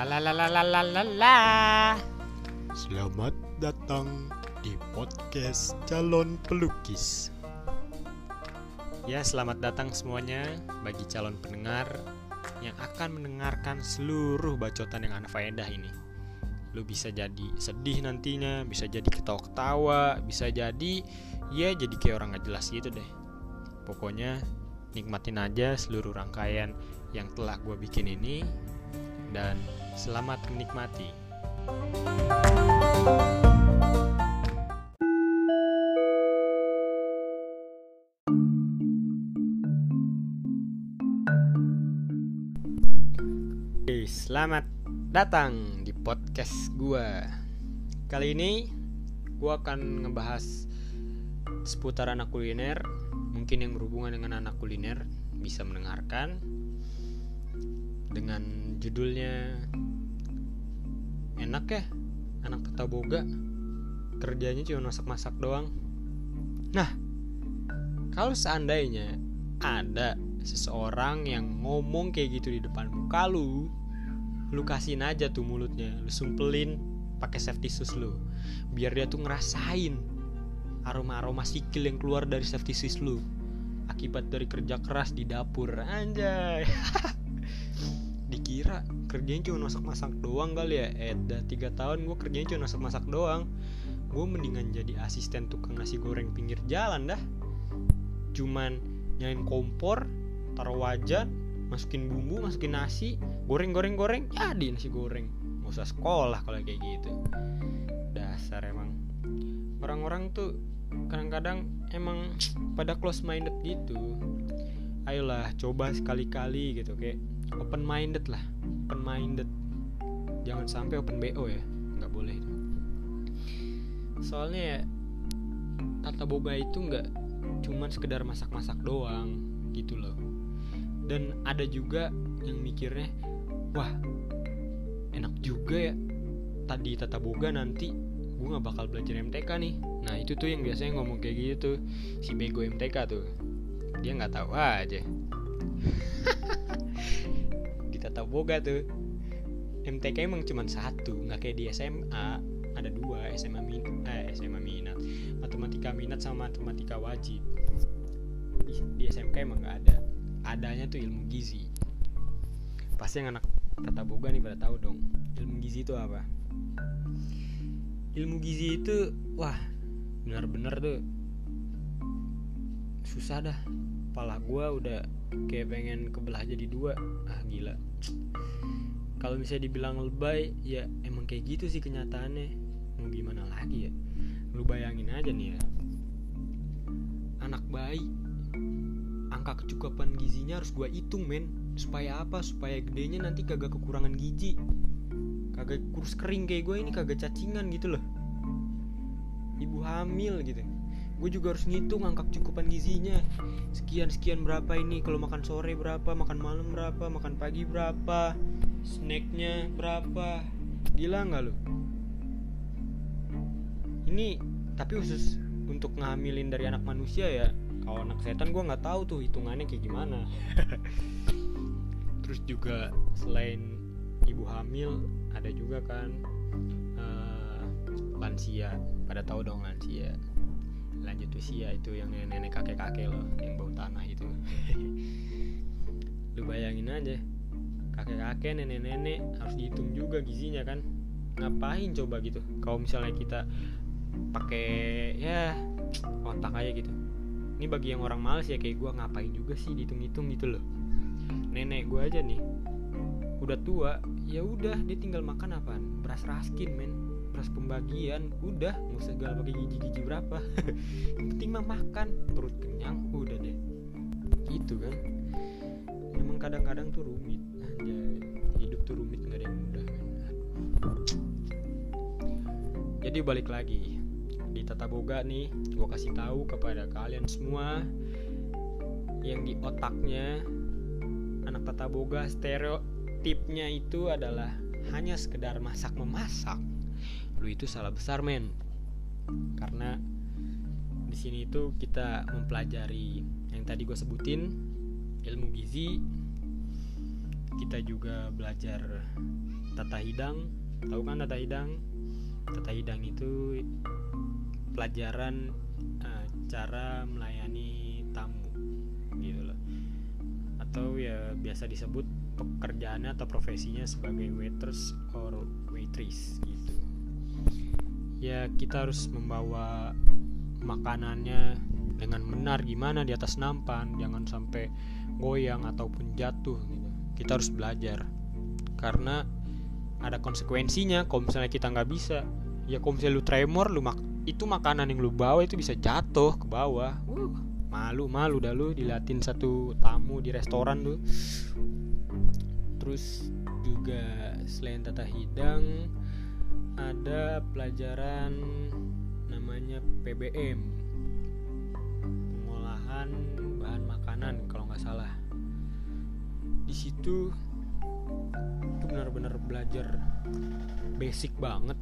La la la la la la la la. Selamat datang di podcast calon pelukis. Ya, selamat datang semuanya bagi calon pendengar yang akan mendengarkan seluruh bacotan yang anak faedah ini. Lu bisa jadi sedih nantinya, bisa jadi ketawa-ketawa, bisa jadi ya jadi kayak orang gak jelas gitu deh. Pokoknya nikmatin aja seluruh rangkaian yang telah gue bikin ini dan selamat menikmati. Oke, selamat datang di podcast gua. Kali ini gua akan ngebahas seputar anak kuliner. Mungkin yang berhubungan dengan anak kuliner bisa mendengarkan dengan judulnya enak ya? Anak tata boga. Kerjanya cuma masak-masak doang. Nah, kalau seandainya ada seseorang yang ngomong kayak gitu di depan muka lu lu kasihin aja tuh mulutnya lu sumpelin pakai safety shoes lu. Biar dia tuh ngerasain aroma aroma sikil yang keluar dari safety shoes lu. Akibat dari kerja keras di dapur. Anjay dikira kerjanya cuma masak-masak doang kali ya eh udah tiga tahun gue kerjanya cuma masak-masak doang. Gue mendingan jadi asisten tukang nasi goreng pinggir jalan dah. Cuman nyalain kompor taruh wajan masukin bumbu masukin nasi goreng goreng goreng jadi nasi goreng. Nggak usah sekolah kalau kayak gitu. Dasar emang. Orang-orang tuh kadang-kadang emang pada close minded gitu. Ayolah coba sekali-kali gitu kayak open minded lah open minded jangan sampai open bo ya nggak boleh soalnya ya tata boga itu nggak cuman sekedar masak-masak doang gitu loh. Dan ada juga yang mikirnya wah enak juga ya tadi tata boga nanti gue nggak bakal belajar MTK nih. Nah itu tuh yang biasanya ngomong kayak gitu si bego MTK tuh. Dia nggak tahu aja di tata boga tuh MTK emang cuma satu nggak kayak di SMA ada dua SMA min eh, SMA minat. Matematika minat sama matematika wajib. Di, di SMK emang nggak ada. Adanya tuh ilmu gizi. Pasti yang anak tata boga nih pada tahu dong ilmu gizi itu apa? Ilmu gizi itu wah benar-benar tuh susah dah. Kepala gue udah kayak pengen kebelah jadi dua. Ah gila kalau misalnya dibilang lebay ya emang kayak gitu sih kenyataannya. Mau gimana lagi ya? Lu bayangin aja nih ya. Anak bayi angka kecukupan gizinya harus gue hitung men. Supaya apa? Supaya gedenya nanti kagak kekurangan gizi. Kagak kurus kering kayak gue ini kagak cacingan gitu loh. Ibu hamil gitu gue juga harus ngitung angka kecukupan gizinya. Sekian sekian berapa ini? Kalau makan sore berapa makan malam berapa makan pagi berapa snacknya berapa? Gila nggak lo ini tapi khusus untuk ngamilin dari anak manusia ya kalau anak setan gue nggak tahu tuh hitungannya kayak gimana. Terus juga selain ibu hamil ada juga kan uh, lansia. Pada tahu dong lansia lanjut usia itu yang nenek kakek kakek loh yang bau tanah itu. Lu bayangin aja kakek kakek nenek nenek harus dihitung juga gizinya kan. Ngapain coba gitu? Kalau misalnya kita pakai ya otak aja gitu. Ini bagi yang orang males ya kayak gue ngapain juga sih dihitung-hitung gitu loh. Nenek gue aja nih udah tua ya udah dia tinggal makan apaan? Beras raskin men beras pembagian. Udah nggak usah segala pakai gigi-gigi berapa. Penting mah makan. Perut kenyang udah deh. Gitu kan. Emang kadang-kadang tuh rumit. Aja hidup tuh rumit nggak ada yang mudah kan. Jadi balik lagi. Di tata boga nih gue kasih tahu kepada kalian semua yang di otaknya anak tata boga stereotipnya itu adalah hanya sekedar masak memasak lu itu salah besar men. Karena di sini itu kita mempelajari yang tadi gue sebutin ilmu gizi. Kita juga belajar tata hidang. Tahu kan tata hidang? Tata hidang itu pelajaran uh, cara melayani tamu gitu loh. Atau ya biasa disebut pekerjaannya atau profesinya sebagai waiters or waitress gitu. Ya kita harus membawa makanannya dengan benar gimana di atas nampan jangan sampai goyang ataupun jatuh gitu. Kita harus belajar karena ada konsekuensinya. Kalau misalnya kita nggak bisa ya kalau misalnya lu tremor lu mak itu makanan yang lu bawa itu bisa jatuh ke bawah. Uh, malu malu dah lu diliatin satu tamu di restoran tuh terus juga selain tata hidang ada pelajaran namanya PBM pengolahan bahan makanan kalau nggak salah. Di situ itu benar-benar belajar basic banget.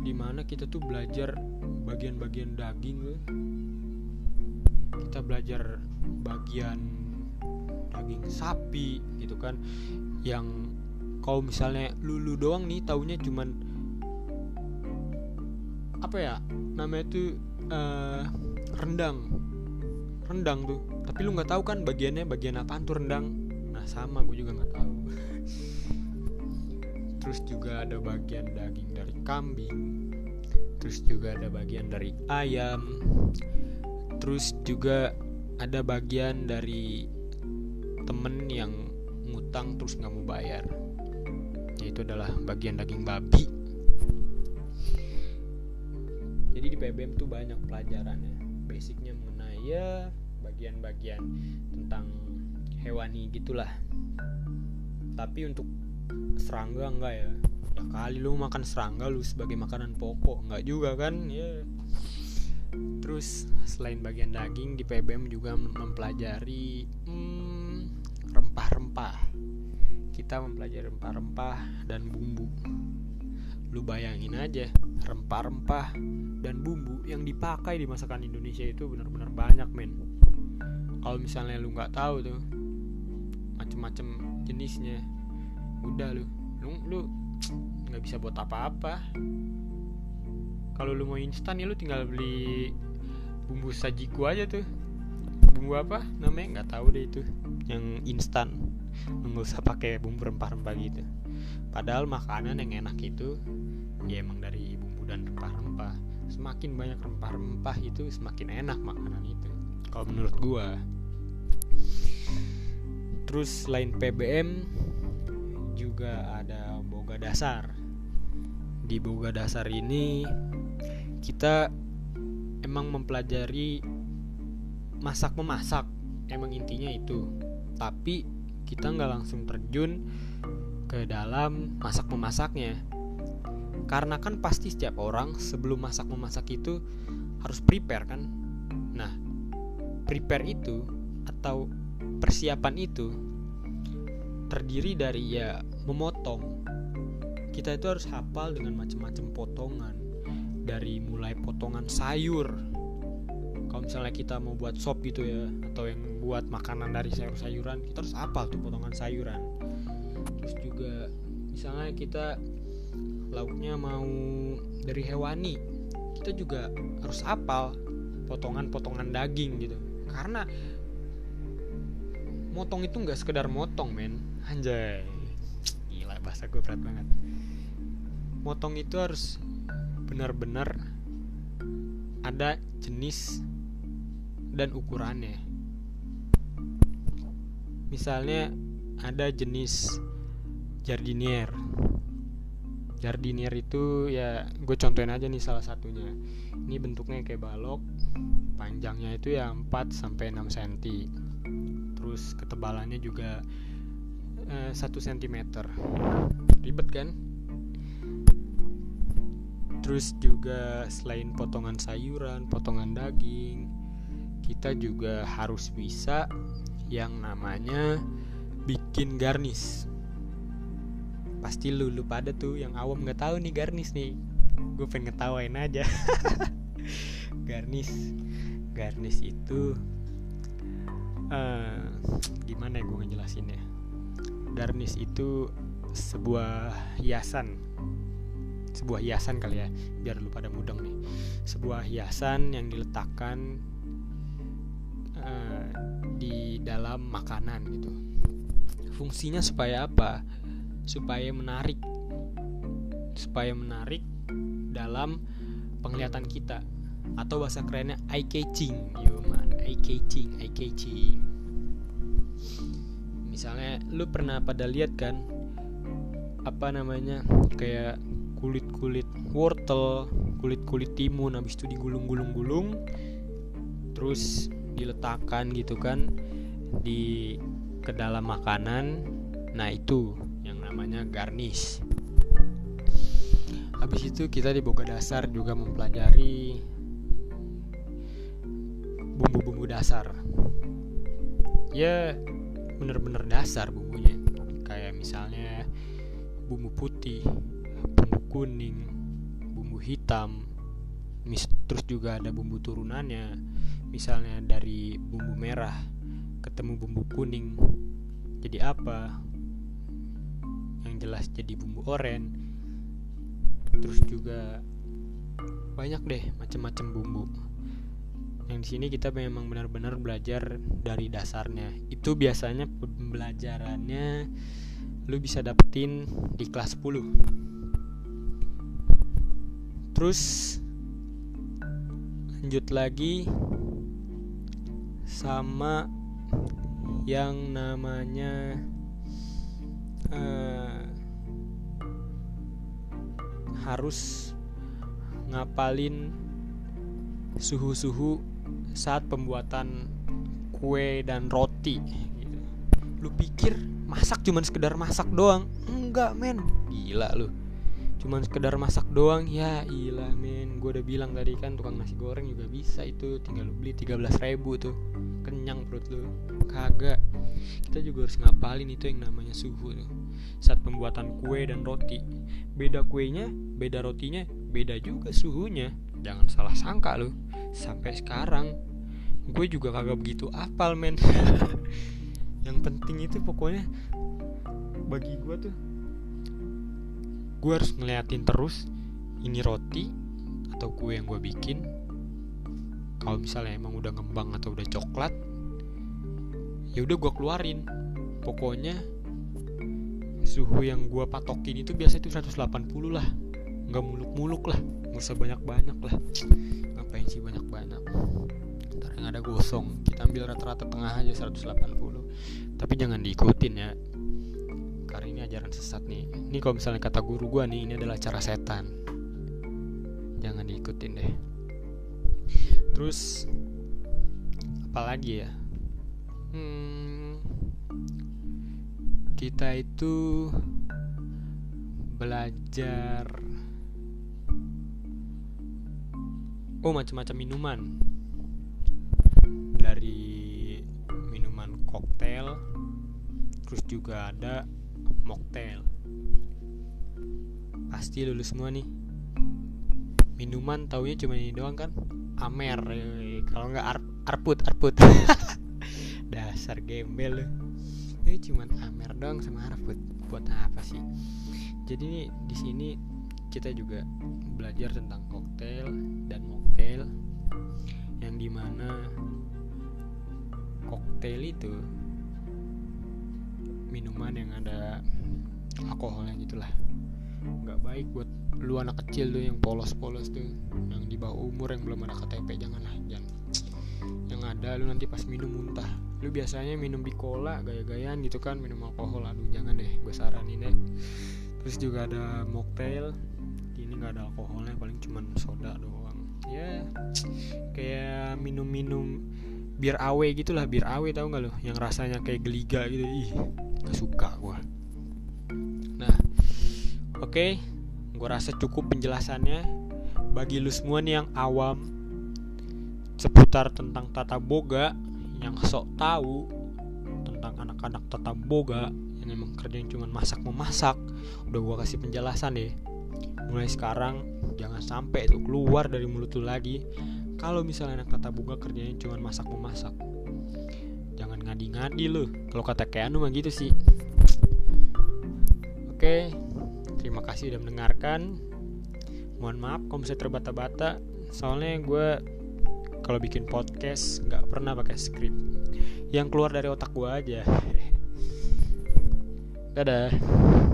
Di mana kita tuh belajar bagian-bagian daging kita belajar bagian daging sapi gitu kan. Yang kalau misalnya lulu doang nih taunya cuman apa ya namanya tuh uh, rendang. Rendang tuh. Tapi lu nggak tahu kan bagiannya bagian apa tuh rendang? Nah sama gue juga nggak tahu. Terus juga ada bagian daging dari kambing. Terus juga ada bagian dari ayam. Terus juga ada bagian dari ngutang terus nggak mau bayar. Yaitu adalah bagian daging babi. Jadi di PBM tuh banyak pelajarannya. Basicnya mengenai ya bagian-bagian tentang hewani gitulah. Tapi untuk serangga enggak ya. Ya kali lu makan serangga lu sebagai makanan pokok enggak juga kan ya. Terus selain bagian daging di PBM juga mempelajari hmm, rempah-rempah kita mempelajari rempah-rempah dan bumbu. Lu bayangin aja rempah-rempah dan bumbu yang dipakai di masakan Indonesia itu benar-benar banyak men. Kalau misalnya lu nggak tahu tuh macem-macem jenisnya udah lu lu lu nggak bisa buat apa-apa. Kalau lu mau instan ya lu tinggal beli bumbu sajiku aja tuh. Bumbu apa namanya? Nggak tahu deh itu yang instan nggak usah pakai bumbu rempah-rempah gitu. Padahal makanan yang enak itu ya emang dari bumbu dan rempah-rempah. Semakin banyak rempah-rempah itu semakin enak makanan itu kalau menurut gua. Terus selain PBM juga ada boga dasar. Di boga dasar ini kita emang mempelajari masak memasak emang intinya itu. Tapi kita nggak langsung terjun ke dalam masak memasaknya karena kan pasti setiap orang sebelum masak memasak itu harus prepare kan? Nah prepare itu atau persiapan itu terdiri dari ya memotong. Kita itu harus hafal dengan macam-macam potongan. Dari mulai potongan sayur misalnya kita mau buat sop gitu ya atau yang buat makanan dari sayur-sayuran kita harus hafal tuh potongan sayuran. Terus juga misalnya kita lauknya mau dari hewani kita juga harus hafal potongan-potongan daging gitu. Karena motong itu nggak sekedar motong men. Anjay. Gila bahasa gue berat banget. Motong itu harus benar-benar ada jenis dan ukurannya. Misalnya ada jenis jardinier. Jardinier itu ya gue contohin aja nih salah satunya. Ini bentuknya kayak balok panjangnya itu ya 4 sampai 6 cm terus ketebalannya juga eh, satu uh, cm ribet kan? Terus juga selain potongan sayuran potongan daging kita juga harus bisa yang namanya bikin garnish. Pasti lu lu pada tuh yang awam nggak tahu nih garnish nih. Gue pengen ngetawain aja. Garnish. Garnish itu uh, gimana ya gue ngejelasinnya? Garnish itu sebuah hiasan. Sebuah hiasan kali ya biar lu pada mudeng nih. Sebuah hiasan yang diletakkan di dalam makanan gitu. Fungsinya supaya apa? Supaya menarik. Supaya menarik dalam penglihatan kita. Atau bahasa kerennya eye catching. Yo man. Eye catching eye catching. Misalnya lu pernah pada lihat kan apa namanya kayak kulit-kulit wortel, kulit-kulit timun habis itu digulung-gulung-gulung terus diletakkan gitu kan di ke dalam makanan. Nah, itu yang namanya garnish. Habis itu kita di Boga Dasar juga mempelajari bumbu-bumbu dasar. Ya, bener-bener dasar bumbunya. Kayak misalnya bumbu putih, bumbu kuning, bumbu hitam, mis terus juga ada bumbu turunannya. Misalnya dari bumbu merah ketemu bumbu kuning. Jadi apa? Yang jelas jadi bumbu oren. Terus juga banyak deh macam-macam bumbu. Yang di sini kita memang benar-benar belajar dari dasarnya. Itu biasanya pembelajarannya lu bisa dapetin di kelas 10 terus lanjut lagi sama yang namanya uh, harus ngapalin suhu-suhu saat pembuatan kue dan roti gitu. lu pikir masak cuman sekedar masak doang? Enggak men. Gila lu. Cuman sekedar masak doang? Ya gila men. Gue udah bilang tadi kan tukang nasi goreng juga bisa itu tinggal lu beli 13 ribu tuh kenyang perut lu. Kagak. Kita juga harus ngapalin itu yang namanya suhu tuh. Saat pembuatan kue dan roti. Beda kuenya beda rotinya beda juga suhunya. Jangan salah sangka lu. Sampai sekarang. Gue juga kagak begitu apal men. Yang penting itu pokoknya bagi gue tuh gue harus ngeliatin terus ini roti atau kue yang gue bikin. Kalau misalnya emang udah ngembang atau udah coklat ya udah gue keluarin. Pokoknya suhu yang gue patokin itu biasa itu 180 lah. Nggak muluk-muluk lah. Nggak usah banyak-banyak lah. Ngapain sih banyak-banyak? Ntar yang ada gosong. Kita ambil rata-rata tengah aja 180 tapi jangan diikutin ya. Karena ini ajaran sesat nih. Ini kalau misalnya kata guru gua nih ini adalah cara setan. Jangan diikutin deh. Terus apalagi ya hmm, kita itu belajar oh macam-macam minuman. Dari minuman koktail terus juga ada mocktail. Pasti lulus semua nih. Minuman taunya cuma ini doang kan? Amer kalau nggak ar arput arput dasar gembel lu. Ini cuma amer doang sama arput buat apa sih? Jadi nih di sini kita juga belajar tentang koktail dan mocktail yang di mana koktail itu minuman yang ada alkoholnya gitulah. Nggak baik buat lu anak kecil tuh yang polos-polos tuh yang di bawah umur yang belum ada KTP janganlah jangan yang ada lu nanti pas minum muntah. Lu biasanya minum bicola gaya-gayaan gitu kan minum alkohol. Aduh jangan deh gue saranin deh terus juga ada mocktail. Ini nggak ada alkoholnya paling cuman soda doang. Ya kayak minum-minum bir awe gitulah bir awe tau nggak lo yang rasanya kayak geliga gitu. Ih gak suka gue nah oke. Okay, gue rasa cukup penjelasannya. Bagi lu semua nih yang awam seputar tentang tata boga yang sok tahu tentang anak-anak tata boga yang emang kerjanya cuma masak memasak udah gue kasih penjelasan deh. Mulai sekarang jangan sampai itu keluar dari mulut lu lagi. Kalau misalnya anak tata boga kerjanya cuma masak memasak jangan ngadi-ngadi lu. Kalau kata kayak anu mah gitu sih. Oke, terima kasih udah mendengarkan. Mohon maaf kalau misalnya terbata-bata, soalnya gue kalau bikin podcast nggak pernah pakai skrip. Yang keluar dari otak gue aja. Dadah.